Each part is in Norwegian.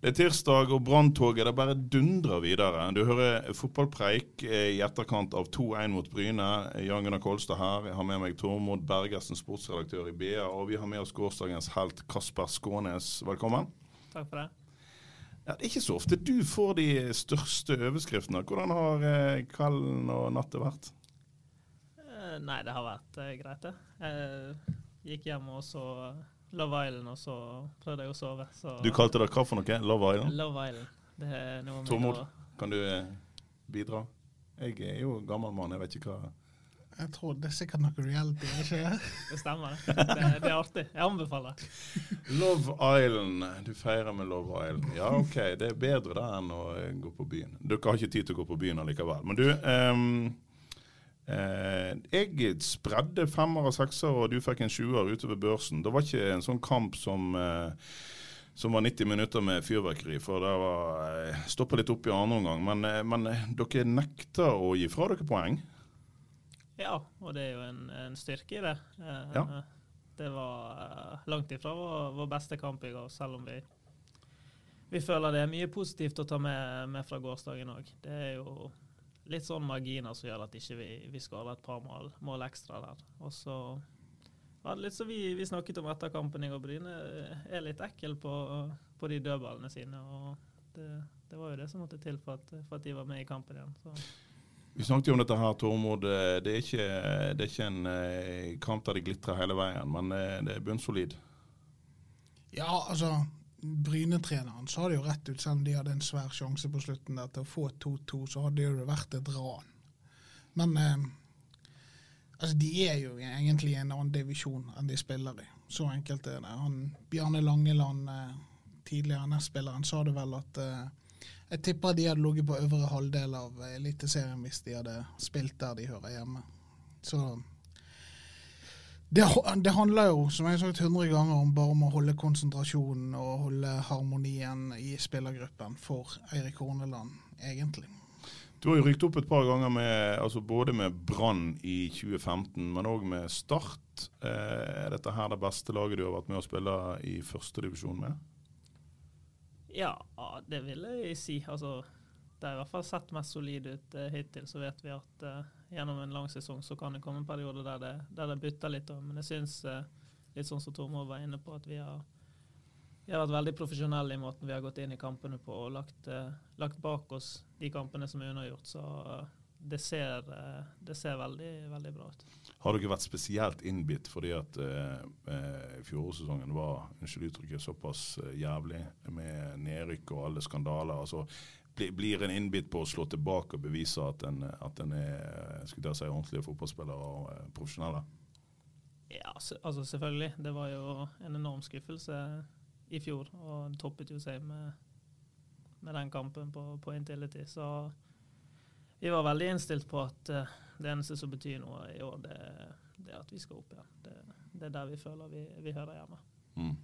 Det er tirsdag, og branntoget det bare dundrer videre. Du hører fotballpreik eh, i etterkant av 2-1 mot Bryne. Jan Gunnar Kolstad her. Jeg har med meg Tormod Bergersen, sportsredaktør i BA. Og vi har med oss gårsdagens helt Kasper Skånes. Velkommen. Takk for det. Ja, det er ikke så ofte du får de største overskriftene. Hvordan har eh, kvelden og natta vært? Eh, Nei, det har vært greit, det. Jeg gikk hjem og så Love Island, og så prøvde jeg å sove. Så Du kalte det hva for noe? Love Island? Love Island. Det er noe Tormod, kan du eh, bidra? Jeg er jo gammel mann, jeg vet ikke hva Jeg tror det er sikkert noe reality, er ikke det? Det stemmer, det. det. Det er artig. Jeg anbefaler. Love Island. Du feirer med Love Island. Ja, OK. Det er bedre det enn å gå på byen. Dere har ikke tid til å gå på byen allikevel. Men du ehm, eh, Jeg spredde femmer og sekser, og du fikk en sjuer utover børsen. Det var ikke en sånn kamp som eh, som var 90 minutter med fyrverkeri, for det var eh, stoppa litt opp i andre omgang. Men, eh, men eh, dere nekter å gi fra dere poeng. Ja, og det er jo en, en styrke i det. Eh, Ja. Det var eh, langt ifra vår, vår beste kamp i går, selv om vi, vi føler det er mye positivt å ta med, med fra gårsdagen òg. Det er jo litt sånn marginer som gjør at ikke vi ikke skårer et par mål, mål ekstra der. Og så var det litt som vi, vi snakket om etter kampen i går. Bryne er litt ekkel på, på de dødballene sine. og det, det var jo det som måtte til for at, for at de var med i kampen igjen. Så. Vi snakket jo om dette her, Tormod. Eh, Det er ikke, det er ikke en eh, kamp der det glitrer hele veien, men eh, det er bunnsolid. Ja, altså Bryne-treneren sa det jo rett ut, selv om de hadde en svær sjanse på slutten der til å få 2-2, så hadde det jo vært et ran. Men eh, altså, de er jo egentlig i en annen divisjon enn de spiller i. Så enkelt er det. Han, Bjarne Langeland, eh, tidligere nestspilleren, sa det vel at eh, jeg tipper de hadde ligget på øvre halvdel av Eliteserien hvis de hadde spilt der de hører hjemme. Så det, det handler jo, som jeg har sagt 100 ganger, om bare om å holde konsentrasjonen og holde harmonien i spillergruppen for Eirik Horneland, egentlig. Du har jo rykt opp et par ganger med, altså både med Brann i 2015, men òg med Start. Eh, Er dette her det beste laget du har vært med å spille i førstedivisjon med? Ja, det vil jeg si. Altså, det har i hvert fall sett mest solid ut eh, hittil. Så vet vi at eh, gjennom en lang sesong så kan det komme en periode der det, der det bytter litt. Men jeg syns, eh, litt sånn som Tormod var inne på, at vi har, vi har vært veldig profesjonelle i måten vi har gått inn i kampene på og lagt, eh, lagt bak oss de kampene som er unnagjort. Så eh, det ser, det ser veldig, veldig bra ut. Har dere vært spesielt innbitt fordi at eh, fjorårssesongen var unnskyld uttrykket, såpass jævlig med nedrykk og alle skandaler? altså Blir en innbitt på å slå tilbake og bevise at en, at en er skulle si, ordentlige fotballspillere og eh, profesjonelle? Ja, altså selvfølgelig. Det var jo en enorm skuffelse i fjor, og det toppet jo seg med, med den kampen på, på Intility. Så vi var veldig innstilt på at eh, det eneste som betyr noe i år, det, det er at vi skal opp igjen. Det, det er der vi føler vi, vi hører hjemme. Mm.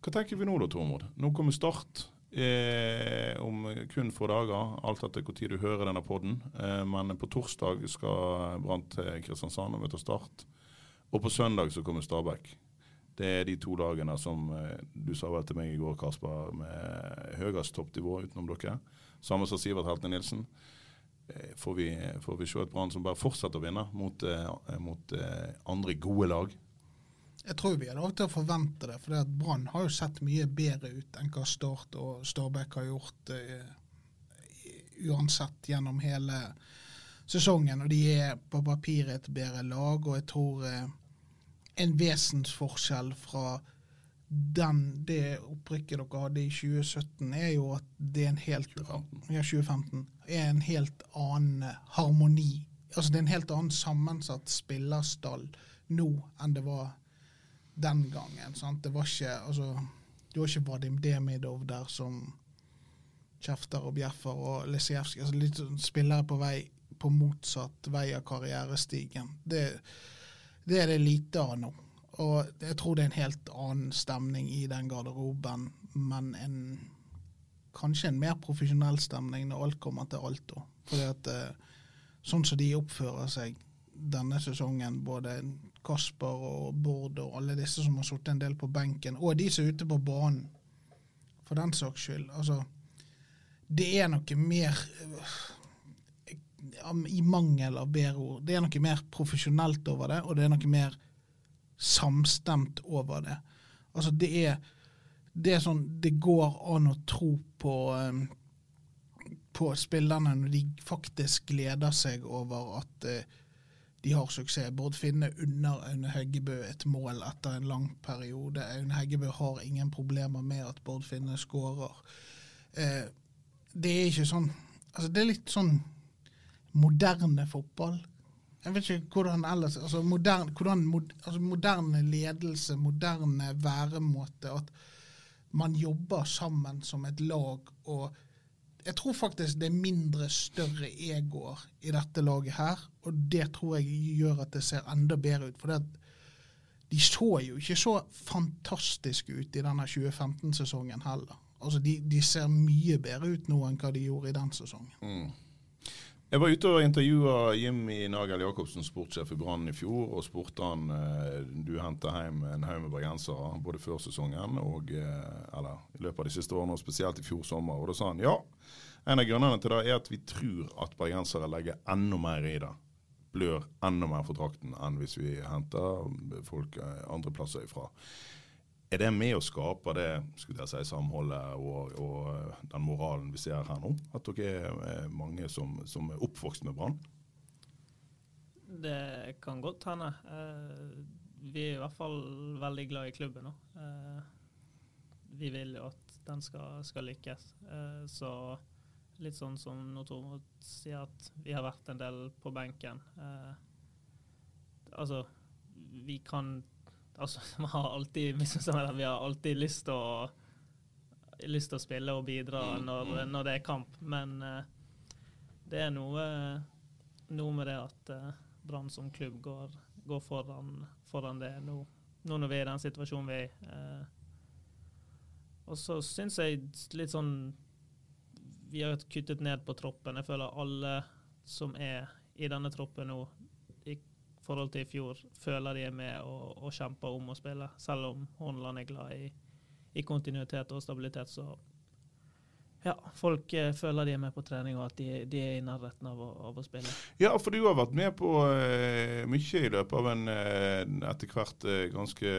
Hva tenker vi nå da, Tormod? Nå kommer Start eh, om kun få dager, alt etter hvor tid du hører denne podden. Eh, men på torsdag skal Brann til Kristiansand og møte Start. Og på søndag så kommer Stabæk. Det er de to lagene som eh, du sa vel til meg i går, Kasper, med høyest toppnivå utenom dere. Samme som Sivert Helte Nilsen. Eh, Får vi, får vi se et Brann som bare fortsetter å vinne mot, eh, mot eh, andre gode lag? Jeg tror vi har lov til å forvente det, for Brann har jo sett mye bedre ut enn hva Start og Stabæk har gjort eh, uansett gjennom hele sesongen. Og de er på papiret et bedre lag, og jeg tror eh, en vesensforskjell fra den, det opprykket dere hadde i 2017, er jo at det er en helt 2015. Ja, 2015. Er en helt annen eh, harmoni. Altså det er en helt annen sammensatt spillerstall nå enn det var den gangen. Sant? Det var ikke Altså, Du har ikke Vadim Demidov der som kjefter og bjeffer, og Lisijevskij altså Litt sånn spillere på vei på motsatt vei av karrierestigen. Det, det er det lite av nå. Og jeg tror det er en helt annen stemning i den garderoben, men en, kanskje en mer profesjonell stemning når alt kommer til alt. Fordi at eh, Sånn som de oppfører seg denne sesongen, både Kasper og Bård og alle disse som har sittet en del på benken, og de som er ute på banen, for den saks skyld. altså det er noe mer I mangel av bedre ord. Det er noe mer profesjonelt over det, og det er noe mer samstemt over det. Altså, det er, det er sånn Det går an å tro på um, på spillerne når de faktisk gleder seg over at uh, de har suksess. Bård Finne under Aune Heggebø et mål etter en lang periode. Aune Heggebø har ingen problemer med at Bård Finne skårer. Eh, det er ikke sånn altså Det er litt sånn moderne fotball. Jeg vet ikke hvordan ellers altså moderne, hvordan, altså moderne ledelse, moderne væremåte. At man jobber sammen som et lag. og jeg tror faktisk det er mindre større egoer i dette laget her. Og det tror jeg gjør at det ser enda bedre ut. For det, de så jo ikke så fantastiske ut i denne 2015-sesongen heller. Altså de, de, ser mye bedre ut nå enn hva de gjorde i den sesongen. Mm. Jeg var ute og intervjua Jimmy Nagel Jacobsen, sportssjef i Brann i fjor, og spurte han eh, du henta hjem en haug med bergensere både før sesongen og eh, eller i løpet av de siste årene, og spesielt i fjor sommer. Og da sa han ja, en av grunnene til det er at vi tror at bergensere legger enda mer i det. Blør enda mer for drakten enn hvis vi henter folk eh, andre plasser ifra. Er det med å skape det skulle jeg si, samholdet og, og den moralen vi ser her nå? At dere er mange som, som er oppvokst med Brann? Det kan godt hende. Uh, vi er i hvert fall veldig glad i klubben nå. Vi vil jo at den skal, skal lykkes. Så litt sånn som når Tormod sier at vi har vært en del på benken. altså, vi kan Altså, vi har alltid, vi har alltid lyst til å lyst til å spille og bidra mm, når, mm. når det er kamp, men uh, det er noe, noe, med det at uh, Brann som klubb går, går foran, foran, det nå, nå, når vi er i den situasjonen vi er i. Uh, og så syns jeg litt sånn Vi har kuttet ned på troppen. Jeg føler alle som er i denne troppen nå, forhold til i fjor, føler de er med og, og kjemper om å spille. Selv om Hornland er glad i, i kontinuitet og stabilitet, så ja, folk eh, føler de er med på trening og at de, de er i nærheten av å, av å, spille. Ja, for du har vært med på eh, mye i løpet av en eh, etter hvert eh, ganske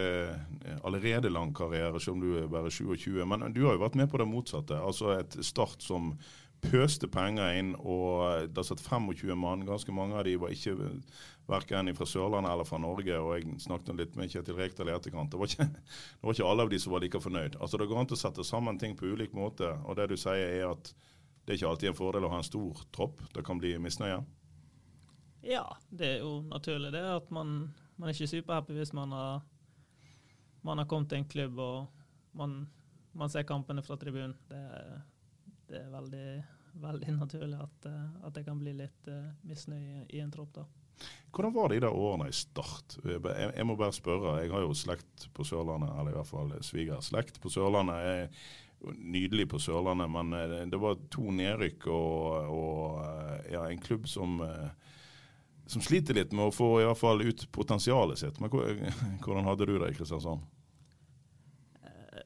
allerede lang karriere, selv om du er bare 27. Men du har jo vært med på det motsatte. Altså et start som pøste penger inn, og det satt 25 mann. Ganske mange av de var ikke verken fra Sørlandet eller fra Norge. og Jeg snakket litt med Kjetil Rekdal i etterkant. Det var, ikke, det var ikke alle av de som var like fornøyd. Altså Det går an til å sette sammen ting på ulik måte. og Det du sier er at det er ikke alltid en fordel å ha en stor tropp. Det kan bli misnøye? Ja, det er jo naturlig det. At man, man er ikke superhappy hvis man har, man har kommet til en klubb og man, man ser kampene fra tribunen. Det, det, er veldig, veldig naturlig at, at, det kan bli litt uh, misnøye i en tropp. da. Hvordan var det i de årene i start? Jeg, jeg, må bare spørre. Jeg har jo slekt på Sørlandet, eller i hvert fall svigerslekt på Sørlandet. Jeg er nydelig på Sørlandet, men eh, det var to nedrykk og, og eh, ja, en klubb som, eh, som sliter litt med å få i hvert fall ut potensialet sitt. Men hvordan hadde du det i Kristiansand?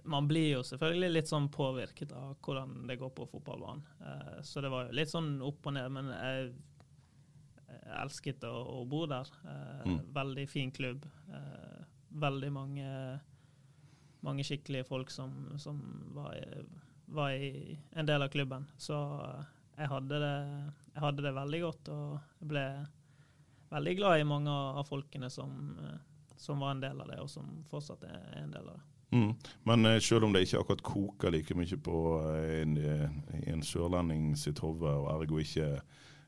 Man blir jo selvfølgelig litt sånn påvirket av hvordan det går på fotballbanen. Så det var jo litt sånn opp og ned. Men jeg elsket å, å bo der. Eh, mm. Veldig fin klubb. Eh, veldig mange, mange skikkelige folk som, som var, var, i en del av klubben. Så eh, jeg hadde, det, jeg hadde det veldig godt, og jeg ble veldig glad i mange av folkene som, som var en del av det, og som fortsatt er en del av det. Mm. Men uh, selv om det ikke akkurat koker like mye på uh, en, uh, en sørlending sitt hode, og ergo ikke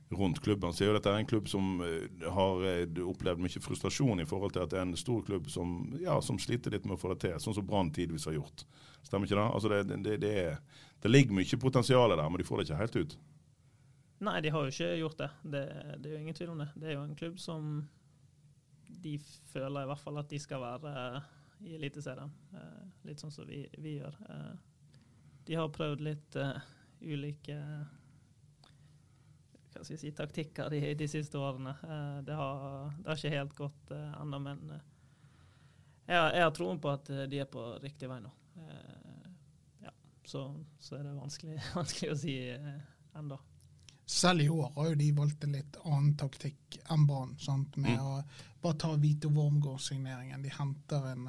rundt klubben, så er jo dette en klubb som eh, har eh, opplevd mye frustrasjon i forhold til at det er en stor klubb som, ja, som sliter litt med å få det til, sånn som Brann tidvis har gjort. Stemmer ikke det? Altså det, det, det, det ligger mye potensial der, men de får det ikke helt ut. Nei, de har jo ikke gjort det. det. Det er jo ingen tvil om det. Det er jo en klubb som de føler i hvert fall at de skal være i Eliteserien. Uh, litt sånn som vi, vi gjør. Uh, de har prøvd litt ulike hva skal jeg si, taktikker de, de siste årene. Eh, det har, det, har, ikke helt gått uh, ennå, men jeg, jeg, har troen på at de er på riktig vei nå. Ja, så, så, er det vanskelig, vanskelig å si uh, ennå. Selv i år har jo de valgt en litt annen taktikk enn Brann. Med mm. å bare ta Vito Wormgård-signeringen. De henter en,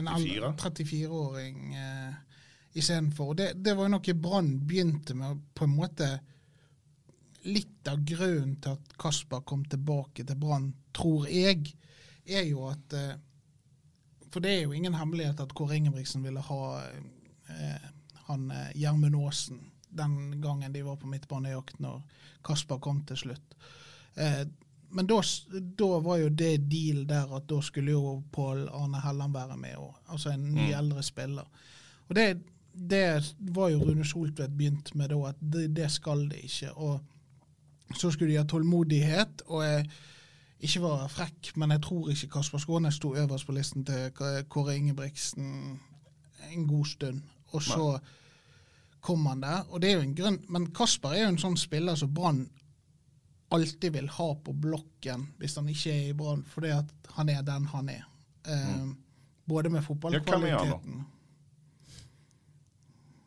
en 34-åring eh, istedenfor. Det, det var jo noe Brann begynte med på en måte litt av grunnen til at Kasper kom tilbake til Brann, tror jeg, er jo at eh, For det er jo ingen hemmelighet at Kåre Ingebrigtsen ville ha eh, han eh, Gjermund Aasen den gangen de var på midtbanejakt når Kasper kom til slutt. Eh, men da, da, var jo det deal der at da skulle jo Pål Arne Helland være med, og, altså en ny, mm. eldre spiller. Og det, det var jo Rune Soltvedt begynt med da, at det, det skal det ikke. og så skulle de ha tålmodighet, og jeg ikke var frekk, men jeg tror ikke Kasper Skånes sto øverst på listen til Kåre Ingebrigtsen en god stund. Og så kom han der. og det er jo en grunn, Men Kasper er jo en sånn spiller som Brann alltid vil ha på blokken hvis han ikke er i Brann, fordi at han er den han er. Eh, mm. Både med fotballkvaliteten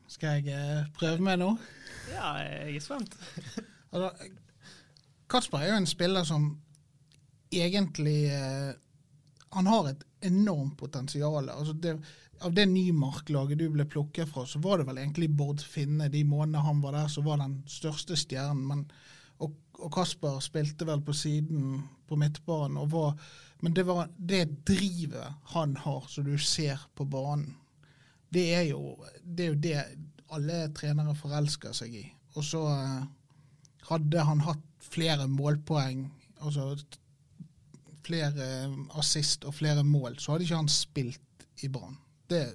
Skal jeg eh, prøve meg nå? Ja, jeg er spent. altså, Kasper er jo en spiller som egentlig eh, Han har et enormt potensial. Altså det, av det Nymark-laget du ble plukket fra, så var det vel egentlig Bård Finne de månedene han var der, så var den største stjernen. Men, og, og, Kasper spilte vel på siden på midtbanen. og var, Men det var det drivet han har, som du ser på banen. Det er jo det, er jo det alle trenere forelsker seg i. Og så eh, hadde han hatt flere målpoeng, altså flere assist og flere mål, så hadde ikke han spilt i Brann. Det,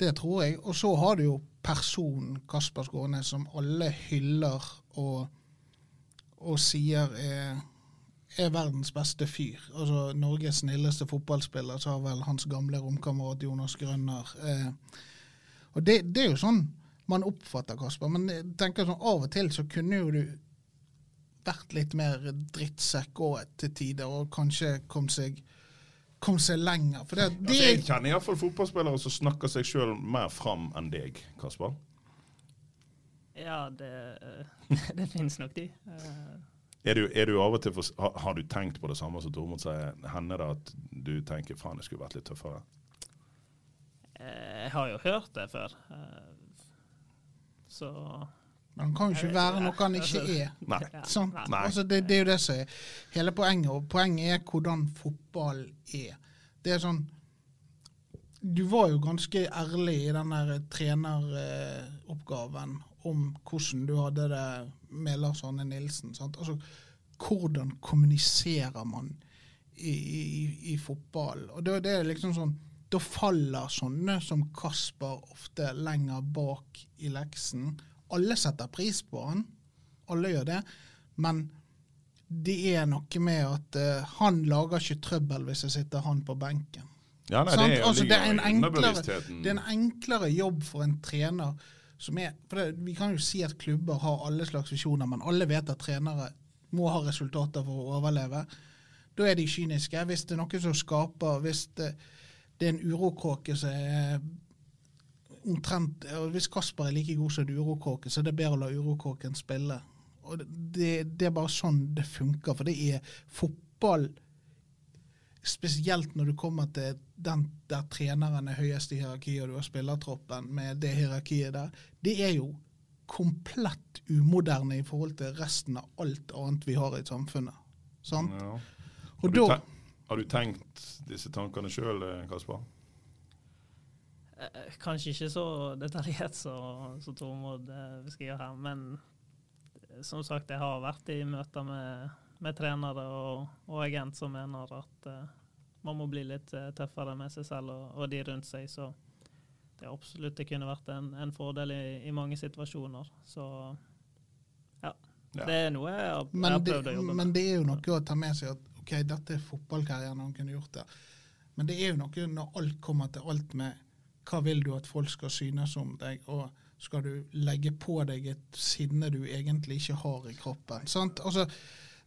det, tror jeg. Og så har du jo personen Kasper Skåne, som alle hyller og, og sier er, er, verdens beste fyr. Altså Norges snilleste fotballspiller, sa vel hans gamle romkamerat Jonas Grønner. Eh, og det, det, er jo sånn man oppfatter Kasper. Men jeg tenker sånn, av og til så kunne jo du vært litt mer drittsekk òg til tider, og kanskje kom seg, kom seg lenger. For det, det altså, jeg kjenner iallfall fotballspillere som snakker seg sjøl mer fram enn deg, Kasper. Ja, det, det finnes nok de. Eh, er du, er du, av og til for, har, har, du tenkt på det samme som Tormod sier? Hender det at du tenker faen, jeg skulle vært litt tøffere? Eh, jeg har jo hørt det før. Eh, så men han kan jo ikke være noe han ikke er. Nei. Sånn? Altså, det, det, er jo det som er hele poenget. Og poenget er hvordan fotball er. Det er sånn Du var jo ganske ærlig i den der treneroppgaven om hvordan du hadde det med Lars Arne Nilsen. Sant? Altså, hvordan kommuniserer man i, i, i fotball? Og det, det er liksom sånn da faller sånne som Kasper ofte lenger bak i leksen alle setter pris på han. Alle gjør det. Men det er noe med at uh, han lager ikke trøbbel hvis jeg sitter han på benken. Ja, nei, det, altså, det, er enklere, det, er en enklere, jobb for en trener som er for det, Vi kan jo si at klubber har alle slags visjoner, men alle vet at trenere må ha resultater for å overleve. Da er de kyniske. Hvis det er noe som skaper Hvis det, det er en urokråke som er omtrent Hvis Kasper er like god som en urokråke, så er det bedre å la urokråken spille. Og det, det, er bare sånn det funker. For det er fotball Spesielt når du kommer til den der treneren er høyest i hierarkiet, og du har spillertroppen med det hierarkiet der. Det er jo komplett umoderne i forhold til resten av alt annet vi har i samfunnet. Sant? Ja. Har, du da, har, du tenkt disse tankene sjøl, Kasper? Eh, kanskje ikke så detaljert som Tormod beskriver her, men som sagt, jeg har vært i møter med, med trenere og, og agent som mener at uh, man må bli litt tøffere med seg selv og, og, de rundt seg. Så det absolutt det kunne vært en, en fordel i, i, mange situasjoner. Så ja. ja. Det er noe jeg har, jeg har prøvd å jobbe med. Men det er jo noe å ta med seg at OK, dette er fotballkarrieren han kunne gjort det. Men det er jo noe når alt kommer til alt med hva vil du at folk skal synes om deg, og skal du legge på deg et sinne du egentlig ikke har i kroppen. Altså,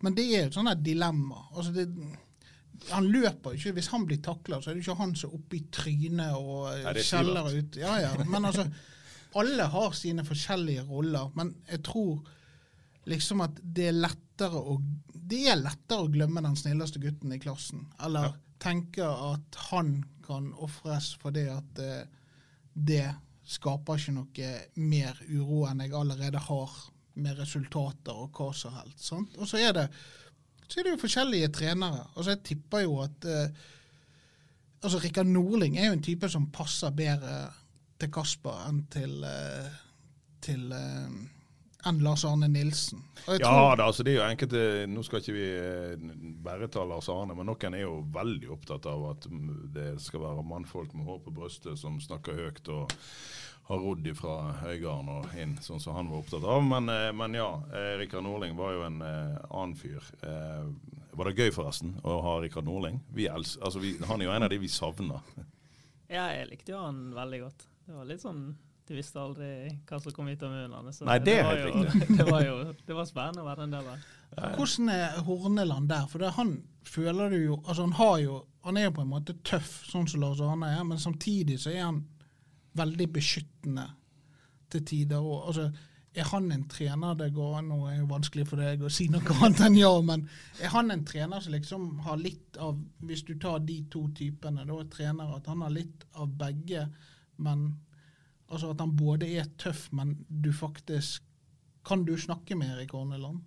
men det er jo sånne dilemma. Altså det, han løper ikke. Hvis han blir takla, så er det ikke han som er oppe i trynet og skjeller ut. Ja, ja. Men altså, alle har sine forskjellige roller. Men jeg tror liksom at det er lettere å det er lettere å glemme den snilleste gutten i klassen. Eller ja. tenke at han kan ofres fordi at uh, det skaper ikke noe mer uro enn jeg allerede har med resultater og hva som helst. Sant? Og så er, det, så er det jo forskjellige trenere. Altså Jeg tipper jo at eh, altså Rikard Norling er jo en type som passer bedre til Kasper enn til, eh, til uh, enn Lars Arne Nilsen. Ja da, altså det er jo enkelte Nå skal ikke vi bare ta Lars Arne, men noen er jo veldig opptatt av at det skal være mannfolk med hår på brystet som snakker høyt og har rodd fra Høygarden og inn, sånn som han var opptatt av. Men, eh, men ja, eh, Rikard Norling var jo en eh, annen fyr. Eh, var det gøy, forresten, å ha Rikard Norling? Altså, vi, han er jo en av de vi savner. Ja, jeg likte jo han veldig godt. Det var litt sånn Du visste aldri hva som kom ut av munnene. Så Nei, det, det var jo, det var jo det var spennende å være en del av. Hvordan er Horneland der? For det, han føler du jo Altså, han har jo Han er jo på en måte tøff, sånn som Lars Arne er, men samtidig så er han veldig beskyttende til tider. Og, altså, er han en trener det går Nå er jo vanskelig for deg å si noe annet enn ja, men er han en trener som liksom har litt av Hvis du tar de to typene, da er trener at han har litt av begge, men altså at han både er tøff, men du faktisk Kan du snakke med Erik Horneland?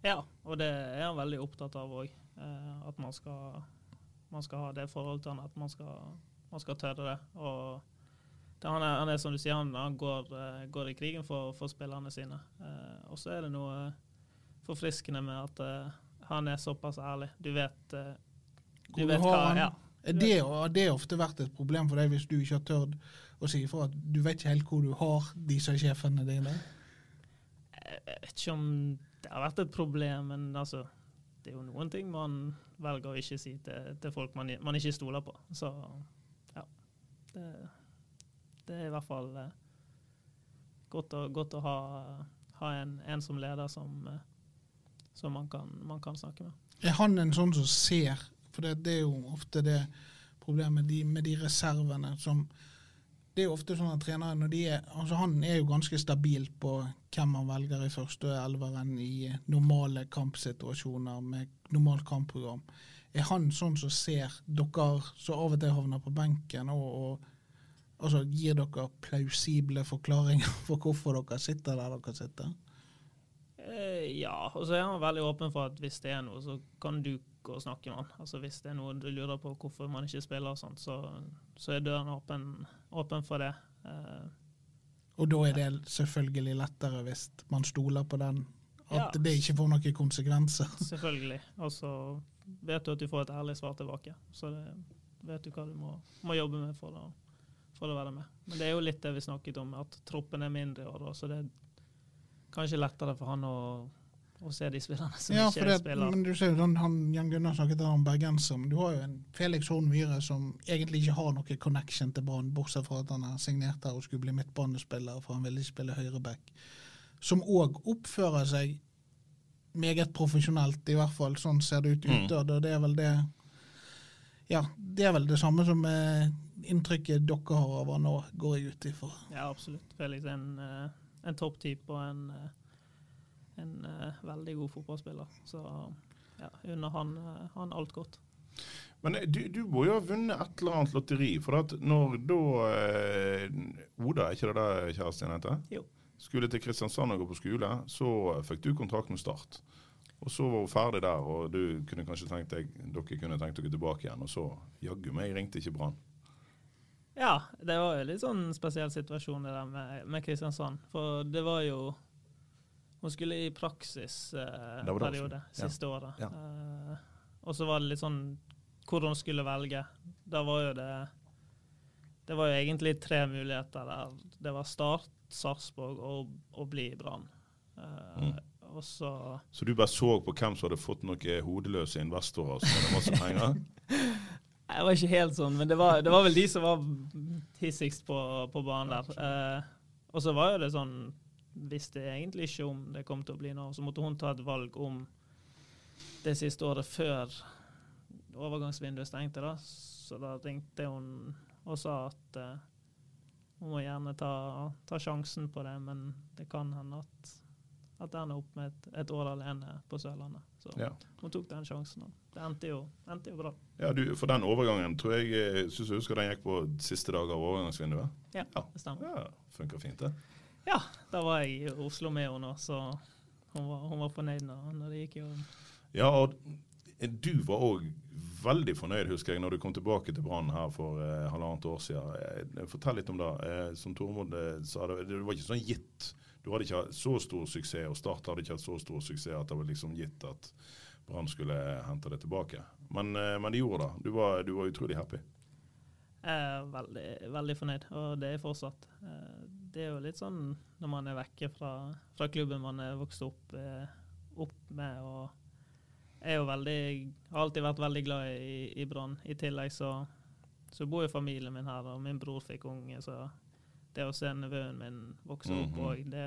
Ja, og det er han veldig opptatt av òg. Eh, at man skal, man skal, ha det forholdet til han, at man skal, man skal tørre det. og han er, han er, som du sier, han, han går, uh, går, i krigen for, for spillerne sine. Uh, og så er det noe forfriskende med at han er såpass ærlig. Du vet, du vet hva ja. Det har det ofte vært et problem for deg hvis du ikke har tørt å si ifra at du vet ikke helt hvor du har disse sjefene dine? Jeg vet ikke om det har vært et problem, men altså det er jo noen ting man velger å ikke si til, til folk man, man, ikke stoler på. Så ja. Det det er i hvert fall eh, godt, å, godt å ha, ha en, en, som leder som, eh, som man, kan, man, kan, snakke med. Er han en sånn som ser? For det, det er jo ofte det problemet med de, med de reservene som det er jo ofte sånn at trenere når de er, altså Han er jo ganske stabil på hvem han velger i første elveren i normale kampsituasjoner med normalt kampprogram. Er han sånn som ser dere som av og til havner på benken, og, og Altså, Gir dere plausible forklaringer for hvorfor dere sitter der dere sitter? Ja, og så er han veldig åpen for at hvis det er noe, så kan du gå og snakke med han. Altså Hvis det er noe du lurer på hvorfor man ikke spiller, og sånt, så, så er døren åpen, åpen for det. Uh, og da er det selvfølgelig lettere hvis man stoler på den, at ja, det ikke får noen konsekvenser. Selvfølgelig. Og så vet du at du får et ærlig svar tilbake. Så det, vet du hva du må, må jobbe med for det for å være med. Men det er jo litt det vi snakket om, at troppen er mindre i år. Så det er kanskje lettere for han å, å se de spillerne som ja, ikke det, spiller. Men du ser jo sånn, han, Jan Gunnar snakket om bergenser, men du har jo en Felix Horn Myhre som egentlig ikke har noe connection til Brann, bortsett fra at han er signert der og skulle bli midtbanespiller, for han ville ikke spille høyreback. Som òg oppfører seg meget profesjonelt, i hvert fall sånn ser det ut mm. og det er vel det ja, det er vel det samme som eh, inntrykket dere har av han nå, går jeg ut ifra. Ja, absolutt. Felix er en, eh, en topptype og en, eh, en, uh, veldig god fotballspiller. Så ja, unner han, han alt godt. Men du, du, må jo ha vunnet et eller annet lotteri. For at når da eh, Oda, er ikke det det kjæresten heter? Jo. Skulle til Kristiansand og gå på skole, så fikk du kontrakt med Start. Og så var hun ferdig der, og du kunne kanskje tenkt deg, dere kunne tenkt dere tilbake igjen. Og så jaggu meg ringte ikke Brann. Ja, det var jo litt sånn spesiell situasjon det der med, med Kristiansand. For det var jo Hun skulle i praksisperiode eh, det. Ja. siste året. Ja. Eh, og så var det litt sånn hvordan hun skulle velge. Da var jo det Det var jo egentlig tre muligheter der. Det var Start, Sarpsborg og å bli Brann. Eh, Mm. Så Så du bare så på hvem som hadde fått noen hodeløse investorer som hadde masse penger? Jeg var ikke helt sånn, men det var, det var vel de som var hissigst på, på banen der. Eh, og så var jo det sånn Visste egentlig ikke om det kom til å bli noe. Så måtte hun ta et valg om det siste året før overgangsvinduet stengte. da. Så da ringte hun og sa at uh, hun må gjerne ta, ta sjansen på det, men det kan hende at, at det ender opp med et, et år alene på Sørlandet. Så Ja. hun tok den sjansen. og Det endte jo, endte jo bra. Ja, du, For den overgangen tror jeg eh, synes jeg husker den gikk på siste dag av overgangsvinduet. Ja, Ja. det stemmer. Ja, Funker fint, det. Ja, da var jeg i Oslo med henne, så hun var, hun var fornøyd når, når det gikk i orden. Ja, og du var òg veldig fornøyd, husker jeg, når du kom tilbake til Brann her for eh, halvannet år siden. Eh, fortell litt om det. Eh, som Tormod eh, sa, det, det var ikke sånn gitt. Du hadde ikke hatt så stor suksess, og Start hadde ikke hatt så stor suksess at det var liksom gitt at Brann skulle hente det tilbake. Men, eh, men de gjorde det. Du var, du var utrolig happy. Er veldig, veldig fornøyd, og det er fortsatt. Eh, Det er jo litt sånn når man er vekke fra, fra klubben man er vokst opp, eh, opp med. og er jo veldig, har alltid vært veldig glad i, i Brann. I tillegg så, så bor jo familien min her, og min bror fikk unge, så det å se nevøen min vokse opp Mhm. òg, det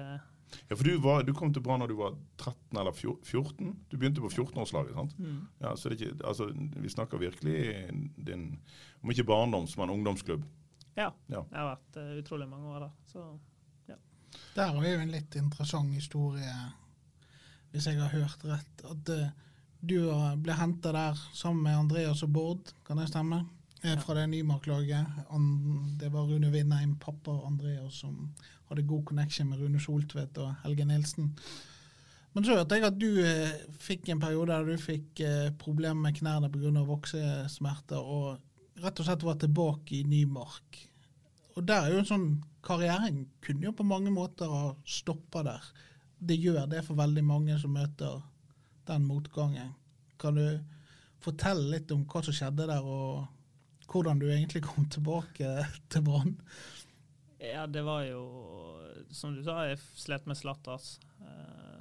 Ja, for du, var, du kom til Brann da du var 13 eller 14? Du begynte på 14-årslaget, sant? mm. Ja, så det ikke, altså, Vi snakker virkelig din, om ikke barndoms, men ungdomsklubb. Ja. Ja. Jeg har vært uh, utrolig mange år der. Så ja. Der er jo en litt interessant historie, hvis jeg har hørt rett. At uh, du ble henta der sammen med Andreas og Bård, kan det stemme? Eh, Fra det Nymark-laget. Det var Rune Vindheim, pappa og Andreas, som hadde god connection med Rune Soltvedt og Helge Nilsen. Men så hørte jeg at du eh, fikk en periode der du fikk eh, problemer med knærne pga. voksesmerter, og rett og slett var tilbake i Nymark. Og der er jo en sånn Karrieren kunne jo på mange måter ha stoppa der. Det gjør det for veldig mange som møter den motgangen. Kan du fortelle litt om hva som skjedde der, og hvordan du egentlig kom tilbake til Brann? Ja, det var jo Som du sa, jeg slet med slatters. Eh,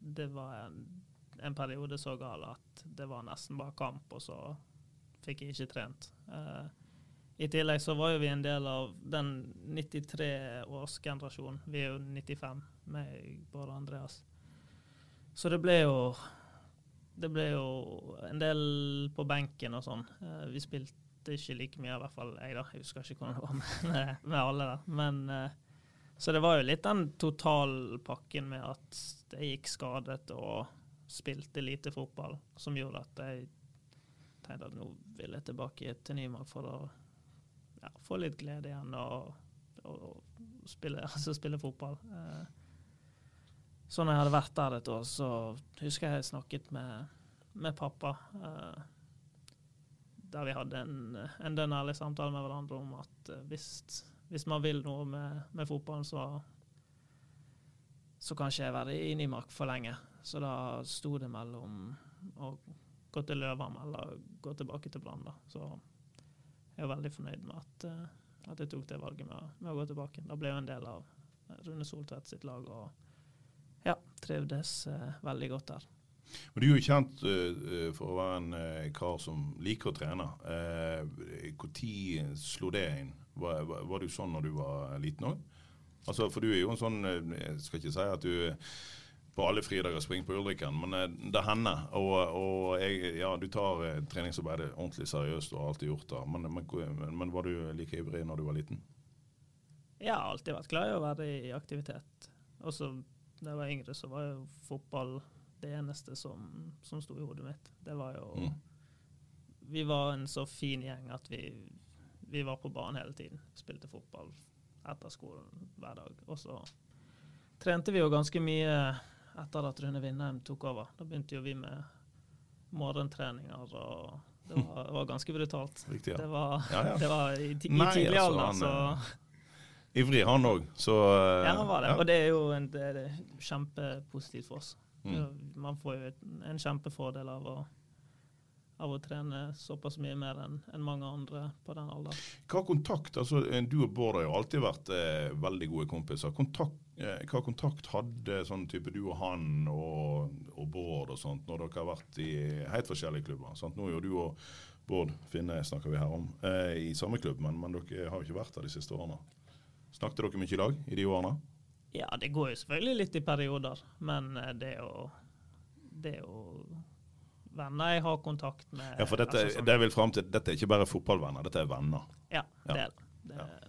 Det var en, en periode så gal at det var nesten bare kamp, og så fikk jeg ikke trent. Uh, I tillegg så var jo vi en del av den 93-årsgenerasjonen. Vi er jo 95, meg, Bård og Andreas. Så det ble jo Det ble jo en del på benken og sånn. Uh, Vi spilte ikke like mye, i hvert fall jeg, da. Jeg husker ikke hvordan det var med, med alle der. Men uh, Så det var jo litt den totalpakken med at jeg gikk skadet og spilte lite fotball, som gjorde at jeg tenkte at nå vil jeg tilbake til Nymark for å ja, få litt glede igjen og, og, og spille, altså spille fotball. Eh, så når jeg hadde vært der et år, så husker jeg jeg snakket med, med pappa. Eh, der vi hadde en, en dønn ærlig samtale med hverandre om at eh, hvis, hvis man vil noe med, med fotballen, så så kan ikke jeg være i Nymark for lenge. Så da sto det mellom å gå til Løven eller gå tilbake til Brann. Så jeg er veldig fornøyd med at, eh, at jeg tok det valget med, med å gå tilbake. Da ble jeg en del av Rune Soltvedt sitt lag og ja, trivdes eh, veldig godt der. Men du er jo kjent uh, for å være en uh, kar som liker å trene. Når slo det inn? Var, var, var du sånn når du var liten òg? Altså, for du er jo en sånn Jeg skal ikke si at du på alle fridager springe på Ulrikken, men eh, det hender. Og, og jeg, ja, du tar eh, treningsarbeidet ordentlig seriøst og har alltid gjort det. Men, men, men var du like ivrig når du var liten? Jeg har alltid vært glad i å være i aktivitet. Også da jeg var yngre, så var jo fotball det eneste som, som sto i hodet mitt. Det var jo Mm. Vi var en så fin gjeng at vi, vi var på banen hele tiden. Spilte fotball etter skolen hver dag. Og så trente vi jo ganske mye etter at Rune Vindheim tok over. Da begynte jo vi med morgentreninger, og det var, var ganske brutalt. Riktig, ja. Det var, Ja, ja. det var i, i Nei, tidlig altså, alder, så ivrig, han òg. Ja, han var det. Og det er jo en, det er kjempepositivt for oss. Mm. Man får jo en kjempefordel av å, av å trene såpass mye mer enn en mange andre på den alderen. Hva kontakt, altså Du og Bård har jo alltid vært eh, veldig gode kompiser. Kontakt, eh, hva kontakt hadde sånn type du og han og, og Bård og sånt når dere har vært i helt forskjellige klubber? Sant? Nå er jo du og Bård Finne snakker vi her om, eh, i samme klubb, men, men dere har jo ikke vært der de siste årene. Snakket dere mye i lag i de årene? Ja, det går jo selvfølgelig litt i perioder, men eh, det å, det å venner jeg har kontakt med. Ja, for dette, altså, sånn. det vil frem til, dette er ikke bare fotballvenner, dette er venner. Ja, det er det. det, ja.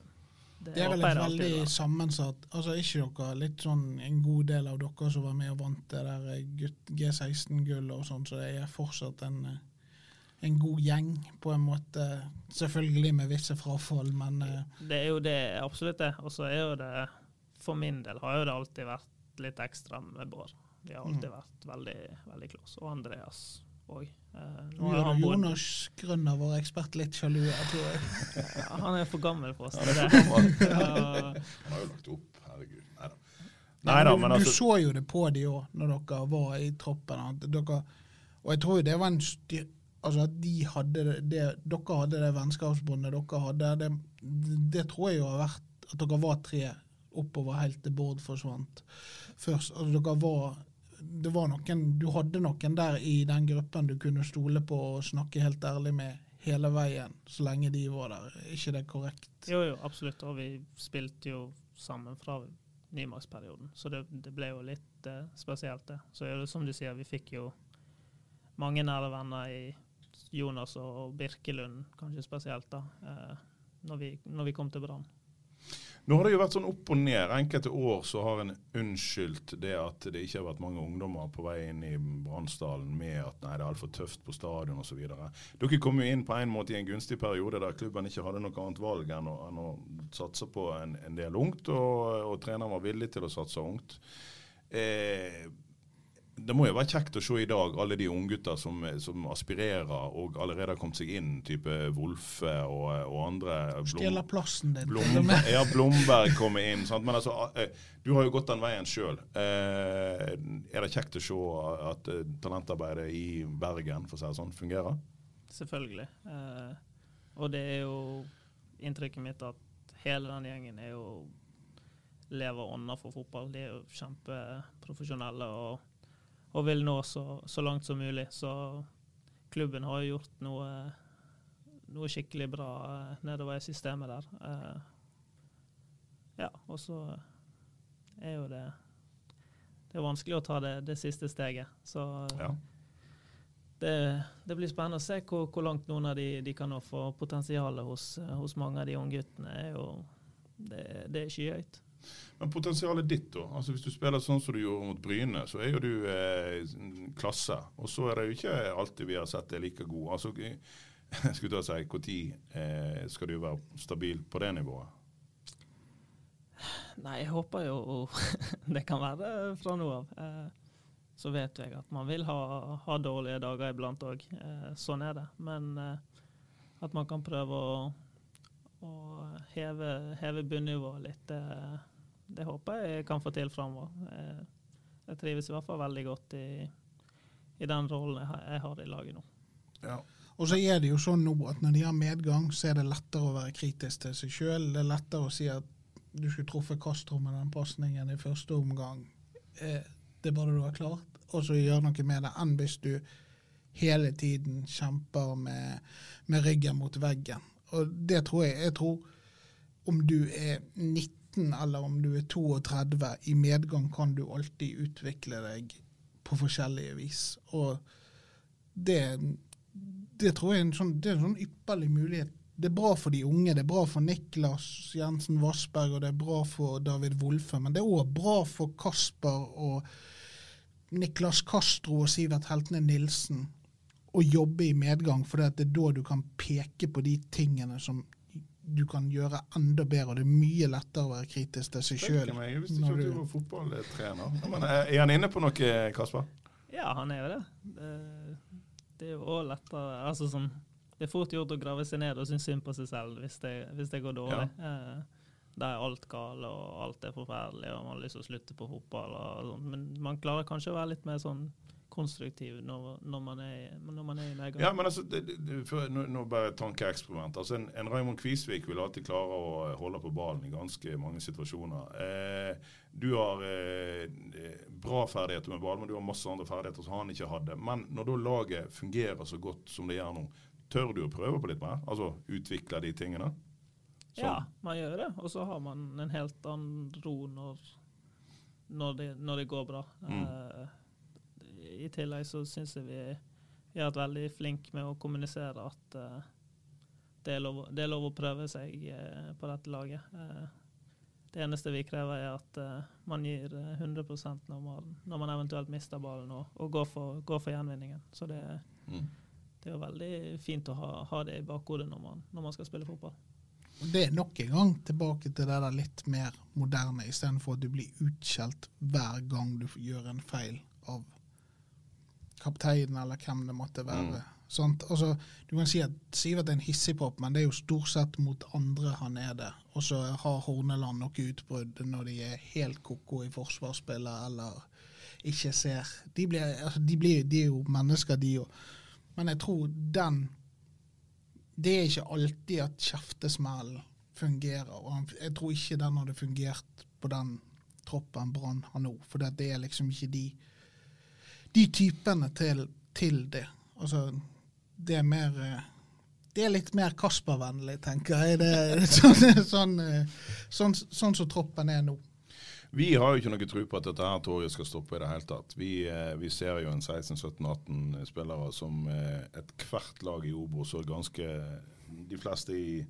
Det, det er vel et veldig sammensatt altså Ikke dere litt sånn en god del av dere som var med og vant det der G16-gull og sånn, så det er fortsatt en eh, en god gjeng, på en måte. Selvfølgelig med visse frafall, men uh, Det er jo det, absolutt det. Og så er jo det For min del har jo det alltid vært litt ekstra med Bård. Vi har alltid mm. vært veldig, veldig close. Og Andreas òg. Uh, nå er han Jonas Grønner, vår ekspert, litt sjalu, jeg tror jeg. ja, han er for gammel for oss. Han, er for gammel. han har jo lagt opp, herregud. Nei da. Nei, da, men altså, du så jo det på de òg, når dere var i troppen. Dere, og jeg tror jo det var en styr, altså at de hadde det, dere hadde det vennskapsbåndet dere hadde, det, det, tror jeg jo har vært at dere var tre oppover helt til Bård forsvant. Først, altså dere var, det var noen, Du hadde noen der i den gruppen du kunne stole på og snakke helt ærlig med hele veien, så lenge de var der. Er ikke det korrekt? Jo, jo, absolutt. Og vi spilte jo sammen fra nymaksperioden, så det, det, ble jo litt eh, spesielt, det. Så det som du sier, vi fikk jo mange nære venner i Jonas og Birkelund kanskje spesielt, da, eh, når vi, når vi kom til Brann. Nå har det jo vært sånn opp og ned. Enkelte år så har en unnskyldt det at det ikke har vært mange ungdommer på vei inn i Bransdalen med at nei, det er altfor tøft på stadion osv. Dere kom jo inn på en måte i en gunstig periode der klubben ikke hadde noe annet valg enn å, enn å satse på en, en del ungt, og, og treneren var villig til å satse ungt. Eh, det må jo være kjekt å se i dag alle de unggutter som, som aspirerer og allerede har kommet seg inn, type Wolfe og, og andre. Stjeler plassen din. Blom, ja, Blomberg kommer inn. Sant? Men altså, eh, du har jo gått den veien sjøl. Eh, er det kjekt å se at eh, talentarbeidet i Bergen for å si det sånn, fungerer? Selvfølgelig. Eh, og det er jo inntrykket mitt at hele den gjengen er jo lever ånda for fotball. De er jo kjempeprofesjonelle. og og vil nå så, så, langt som mulig. Så klubben har jo gjort noe, noe skikkelig bra eh, nedover i systemet der. Eh, ja, og så er jo det Det er vanskelig å ta det, det siste steget. Så ja. det, det, blir spennende å se hvor, hvor langt noen av de, de kan nå få potensialet hos, hos mange av de ungguttene. er jo det, det er skyhøyt. Men potensialet ditt, da? Altså Hvis du spiller sånn som du gjorde mot Bryne, så er jo du eh, klasse. Og så er det jo ikke alltid vi har sett deg like god. Altså, skulle ta si, Når eh, skal du være stabil på det nivået? Nei, jeg håper jo det kan være fra nå av. Eh, så vet jeg at man vil ha, ha dårlige dager iblant òg. Eh, sånn er det. Men eh, at man kan prøve å, å heve, heve bunnivået litt. Eh, det håper jeg kan få til framover. Jeg, jeg, trives i hvert fall veldig godt i, i den rollen jeg, jeg, har i laget nå. Ja. Og så er det jo sånn nå at når de har medgang, så er det lettere å være kritisk til seg sjøl. Det er lettere å si at du skulle truffet Castro med den pasningen i første omgang. Eh, det burde du ha klart. Og så gjøre noe med det, enn hvis du hele tiden kjemper med, med ryggen mot veggen. Og det tror jeg. Jeg tror om du er 90 19 eller om du er 32, i medgang kan du alltid utvikle deg på forskjellige vis. Og det, det tror jeg er en sånn, er en sånn ypperlig mulighet. Det er bra for de unge, det er bra for Niklas Jensen Vassberg og det er bra for David Wolfe, men det er òg bra for Kasper og Niklas Castro og Sivert Heltene Nilsen å jobbe i medgang, for det er da du kan peke på de tingene som du kan gjøre enda bedre. og Det er mye lettere å være kritisk til seg sjøl. Jeg visste ikke at du var fotballtrener. Men er han inne på noe, Kasper? Ja, han er jo det. Det, det er jo òg lettere altså sånn, Det er fort gjort å grave seg ned og synes synd på seg selv hvis det, hvis det går dårlig. Ja. Eh, der er alt galt og alt er forferdelig og man har lyst til å slutte på fotball. og sånt. Men man klarer kanskje å være litt mer sånn konstruktiv når, når, man, er, når man er i medgang. Ja, men altså, det, det, for, nå, nå bare tankeeksperiment. Altså, en, en Raymond Kvisvik vil alltid klare å holde på ballen i ganske mange situasjoner. Eh, du har eh, bra ferdigheter med ball, men du har masse andre ferdigheter som han ikke hadde. Men når da laget fungerer så godt som det gjør nå, tør du å prøve på litt mer? Altså utvikle de tingene? Så. Ja, man gjør det. Og så har man en helt annen ro når, når, det, når det, går bra. Mm. Uh, I tillegg så syns jeg vi, vi, har vært veldig flinke med å kommunisere at uh, det, er lov, det, er lov, å prøve seg uh, på dette laget. det eneste vi krever, er at man gir 100 når man, når man eventuelt mister ballen, og, og går, for, går, for, gjenvinningen. Så det, mm. det er veldig fint å ha, ha det i bakhodet når man, når man skal spille fotball. Det er nok en gang tilbake til det der litt mer moderne, istedenfor at du blir utskjelt hver gang du gjør en feil av kapteinen eller hvem det måtte være. Mm. Altså, du kan si at Sivert er en hissigpop, men det er jo stort sett mot andre han er det. Og så har Horneland noe utbrudd når de er helt ko-ko i forsvarsspillet eller ikke ser De, blir, altså, de, blir, de er jo mennesker, de òg. Men jeg tror den det er ikke alltid at kjeftesmellen fungerer. og Jeg tror ikke den hadde fungert på den troppen Brann har nå. For det er liksom ikke de, de typene til, til, det. Altså, det er mer eh, det er litt mer Kasper-vennlig, tenker jeg. Det sånn, sånn, eh, sånn, sånn som troppen er nå. Vi har jo ikke noe tro på at dette her toget skal stoppe i det hele tatt. Vi, eh, vi ser jo en 16-17-18 spillere som ethvert lag i Obos og ganske de fleste i,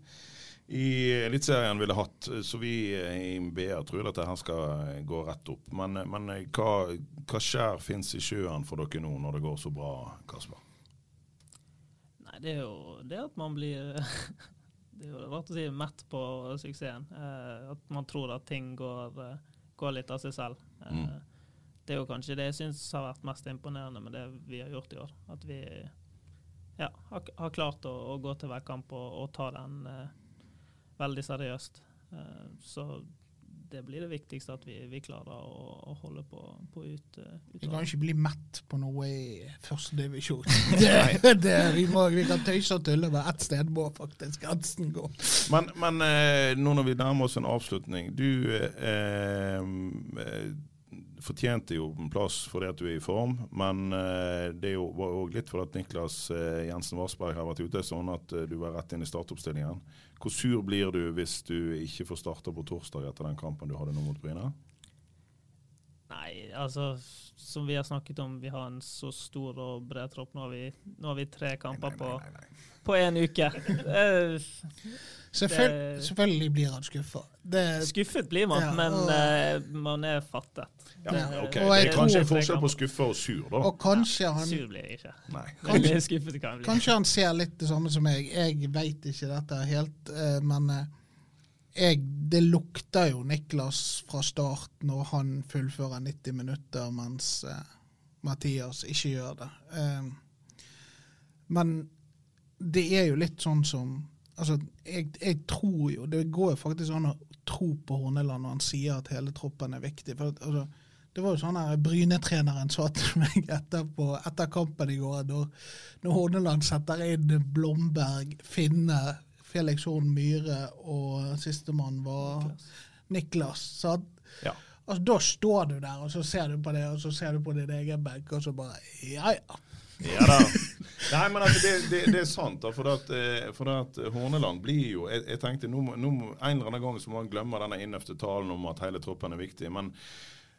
i Eliteserien ville hatt. Så vi i BA tror at dette skal gå rett opp. Men, men hva, hva skjær fins i sjøen for dere nå når det går så bra, Kasper? Nei, det er jo det at man blir det er jo rart å si mett på suksessen. Eh, at man tror at ting går går litt av seg selv. Mm. Eh, det er jo kanskje det jeg syns har vært mest imponerende med det vi har gjort i år. At vi ja, har, har, klart å, å, gå til hver kamp og, og ta den eh, veldig seriøst. Eh, så det blir det viktigste at vi, vi klarer å, å, holde på, på ut, uh, Vi kan ikke bli mett på noe i førstedivisjon. vi, vi kan tøyse og tulle, men ett sted må faktisk grensen gå. Men, men eh, nå når vi nærmer oss en avslutning. Du eh, fortjente jo en plass fordi at du er i form, men eh, det var òg litt fordi at Niklas eh, Jensen Varsberg har vært ute, sånn at eh, du var rett inn i startoppstillingen. Hvor sur blir du hvis du ikke får starta på torsdag etter den kampen du hadde nå mot Bryne? Nei, altså som vi har snakket om, vi har en så stor og bred tropp. Nå har vi, nå har vi tre kamper nei, nei, nei, på én uke. Selvfølgelig, selvfølgelig blir han skuffa. Skuffet blir man, ja, og, men uh, man er fattet. Ja, det, okay. det er kanskje en forskjell på skuffa og sur, da. Og kanskje han, sur blir jeg ikke. Kanskje, skuffet kan bli. kanskje han ser litt det samme som meg. Jeg veit ikke dette helt, uh, men uh, jeg, det lukter jo Niklas fra start når han fullfører 90 minutter, mens Mathias ikke gjør det. men det er jo litt sånn som altså, jeg, jeg, tror jo Det går jo faktisk an å tro på Horneland når han sier at hele troppen er viktig. For, altså, det var jo sånn her Bryne-treneren sa til meg etterpå, etter kampen i går, når, når Horneland setter inn Blomberg, Finne, Felix Horn Myhre og sistemann var Niklas. Så ja. altså, da står du der, og så ser du på det, og så ser du på din egen benk, og så bare Ja, ja. Ja da. Nei, men altså, det, det, det, er sant. da, For, at, eh, for at Horneland blir jo Jeg, jeg tenkte nå, nå, En eller annen gang så må man glemme denne innøvde talen om at hele troppen er viktig. men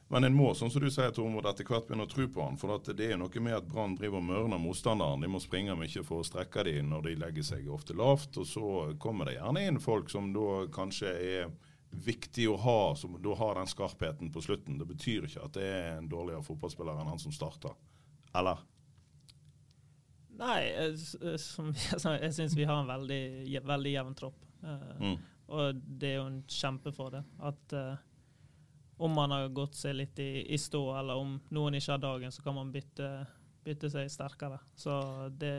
men en må sånn som du sier, Tormod, etter hvert begynne å tro på han. For det er noe med at Brann driver og mørner motstanderen. De må springe mye for å strekke dem når de legger seg ofte lavt. Og så kommer det gjerne inn folk som da kanskje er viktig å ha, som da har den skarpheten på slutten. Det betyr ikke at det er en dårligere fotballspiller enn han som starter. Eller? Nei, som jeg sa, jeg syns vi har en veldig, veldig jevn tropp. Uh, mm. Og det er jo en kjempefordel at uh, om man har gått seg litt i, i, stå, eller om noen ikke har dagen, så kan man bytte, bytte seg sterkere. Så det,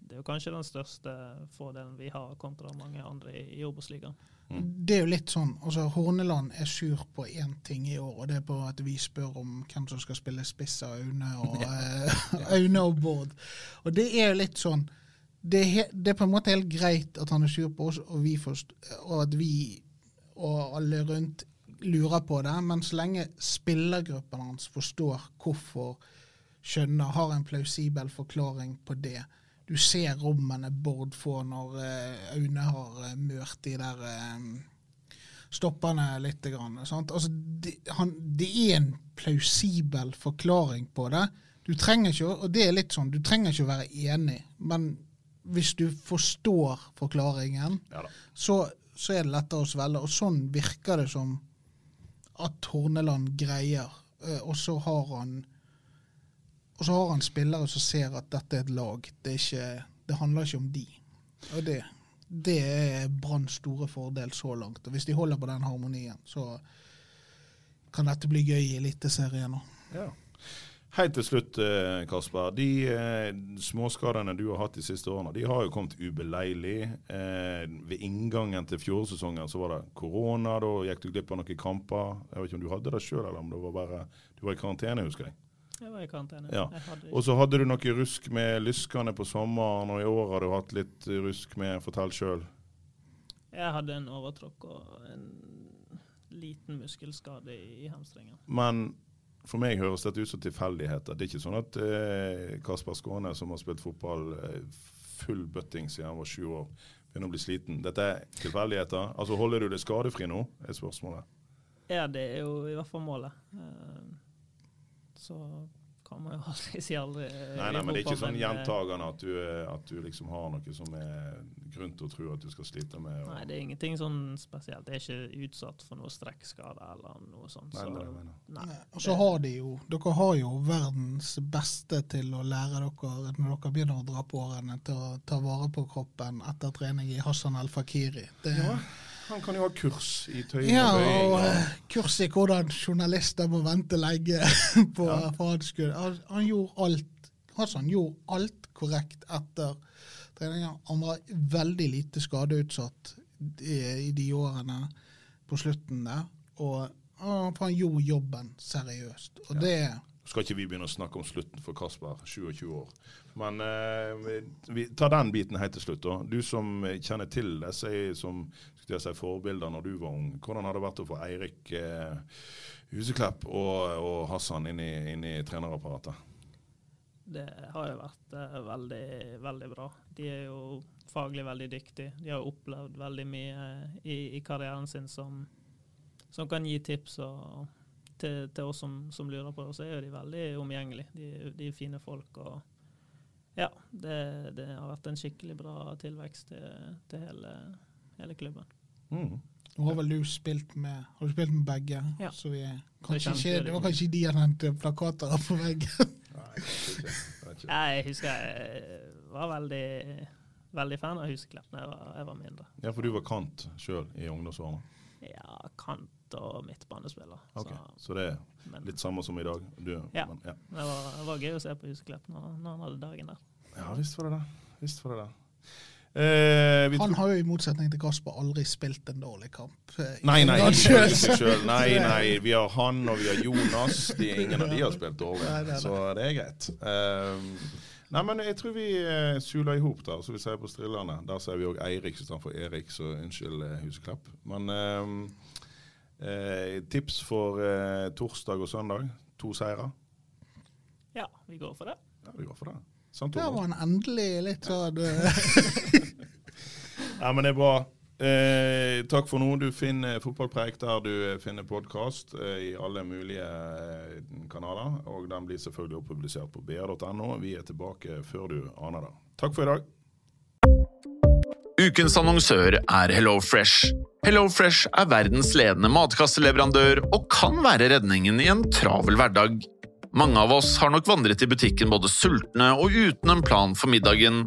det, er jo kanskje den største fordelen vi har kontra mange andre i, i Obos-ligaen. Det er jo litt sånn, altså Horneland er sur på én ting i år, og det er på at vi spør om hvem som skal spille spiss av Aune og, eh, Aune og Bård. Og det er jo litt sånn det er, he- det er på en måte helt greit at han er sur på oss, og, vi forst, og at vi og alle rundt lurer på det, men så lenge spillergruppen hans forstår hvorfor, skjønner, har en plausibel forklaring på det. Du ser rommene Bård får når eh, Aune har uh, mørt de der eh, stopperne litt. Grann, sant? Altså, det, han, det er en plausibel forklaring på det. Du trenger ikke, og det er litt sånn, du trenger ikke å være enig, men hvis du forstår forklaringen, Ja så, så er det lettere å svelge. Og sånn virker det som at Torneland greier. Eh, Og så har han og så har han spillere som ser at dette er et lag. Det, er ikke, det handler ikke om de. Og det, det er Branns store fordel så langt. Og hvis de holder på den harmonien, så kan dette bli gøy i Eliteserien òg. Ja. Helt til slutt, eh, Kasper. De eh, småskadene du har hatt de siste årene, de har jo kommet ubeleilig. Eh, ved inngangen til fjorårssesongen så var det korona. Da gikk du glipp av noen kamper. Jeg vet ikke om du hadde det sjøl, eller om det var bare du var i karantene, husker jeg. Jeg var i karantene. Ja. Og så hadde du noe rusk med lyskene på sommeren, og i år har du hatt litt rusk med Fortell sjøl. Jeg hadde en overtråkk og en liten muskelskade i, i hamstringen. Men for meg høres dette ut som tilfeldigheter. Det er ikke sånn at eh, Kasper Skåne, som har spilt fotball eh, full bøtting siden han var sju år, begynner å bli sliten. Dette er tilfeldigheter. Altså Holder du deg skadefri nå, er spørsmålet. Ja, det er jo i hvert fall målet. Eh, Så kan man jo aldri si aldri. eh, Nei, nei, men det er ikke sånn eh, gjentagende at du, eh, at du liksom har noe som er grunn til å tro at du skal slite med. Og, Nei, det er ingenting sånn spesielt. Jeg er ikke utsatt for noe strekkskade eller noe sånt. Nei, så, nei, nei, det nei, Og så har de jo Dere har jo verdens beste til å lære dere, når dere begynner å dra på årene, til å ta vare på kroppen etter trening i Hassan El Fakiri. Det, Ja, han kan jo ha kurs i tøy Ja, og bøying. og og- eh, kurs i hvordan journalister må vente lenge på Ja. for han han, han gjorde alt Hassan gjorde alt korrekt etter treninga. Han var veldig lite skadeutsatt i, i de årene på slutten der. Og han, han gjorde jobben seriøst. Og det skal ikke vi begynne å snakke om slutten for Kasper, 27 år. Men eh, vi, tar den biten helt til slutt. da. Du som kjenner til disse som si, forbilder når du var ung. Hvordan har det vært å få Eirik eh, Huseklepp og, og Hassan inn i, inn i trenerapparatet? Det har jo vært eh, veldig, veldig bra. De er jo faglig veldig dyktige. De har jo opplevd veldig mye i, i karrieren sin som, som kan gi tips og, til, til oss som, som lurer på det. Så er jo de veldig omgjengelige. De, de er fine folk. og ja, det, det har vært en skikkelig bra tilvekst til, til hele, hele klubben. Mm. Nå har vel du spilt med Har du spilt med begge? Ja. Så vi kanskje det, ikke, det var kanskje de som hentet plakater på veggen. Nei, kanskje ikke. Jeg. Jeg husker jeg var veldig, veldig fan av Huseklepp da jeg, var- jeg var mindre. Ja, for du var kant sjøl i ungdomsårene. Ja, kant og midtbanespiller. Ok, Så, Så det er men, litt samme som i dag. Du, Ja. Men, ja. Det var, det var gøy å se på Huseklepp når, når han hadde dagen der. ja visst var det det. Visst var det det. Eh, vi Han har jo i motsetning til Kasper aldri spilt en dårlig kamp. eh, Nei, nei, nei, nei. Vi har han og vi har Jonas. De, ingen av de har spilt dårlig, så det er greit. Um, nei, men jeg tror vi uh, suler i hop der, så vi sier på Strillerne. Der ser vi òg Eirik istedenfor Erik, så unnskyld uh, Huseklepp. Men um, eh, tips for eh, torsdag og søndag. To seire. Ja, vi går for det. Ja, vi går for det. Sant, Der var han endelig litt sånn Nei, Ja, men det er bra. Eh, takk for nå. Du finner fotballpreik der du finner podkast eh, i alle mulige eh, kanaler. Og den blir selvfølgelig opppublisert på br.no. Vi er tilbake før du aner det. Takk for i dag. Ukens annonsør er HelloFresh. HelloFresh er verdens ledende matkasseleverandør og kan være redningen i en travel hverdag. Mange av oss har nok vandret i butikken både sultne og uten en plan for middagen,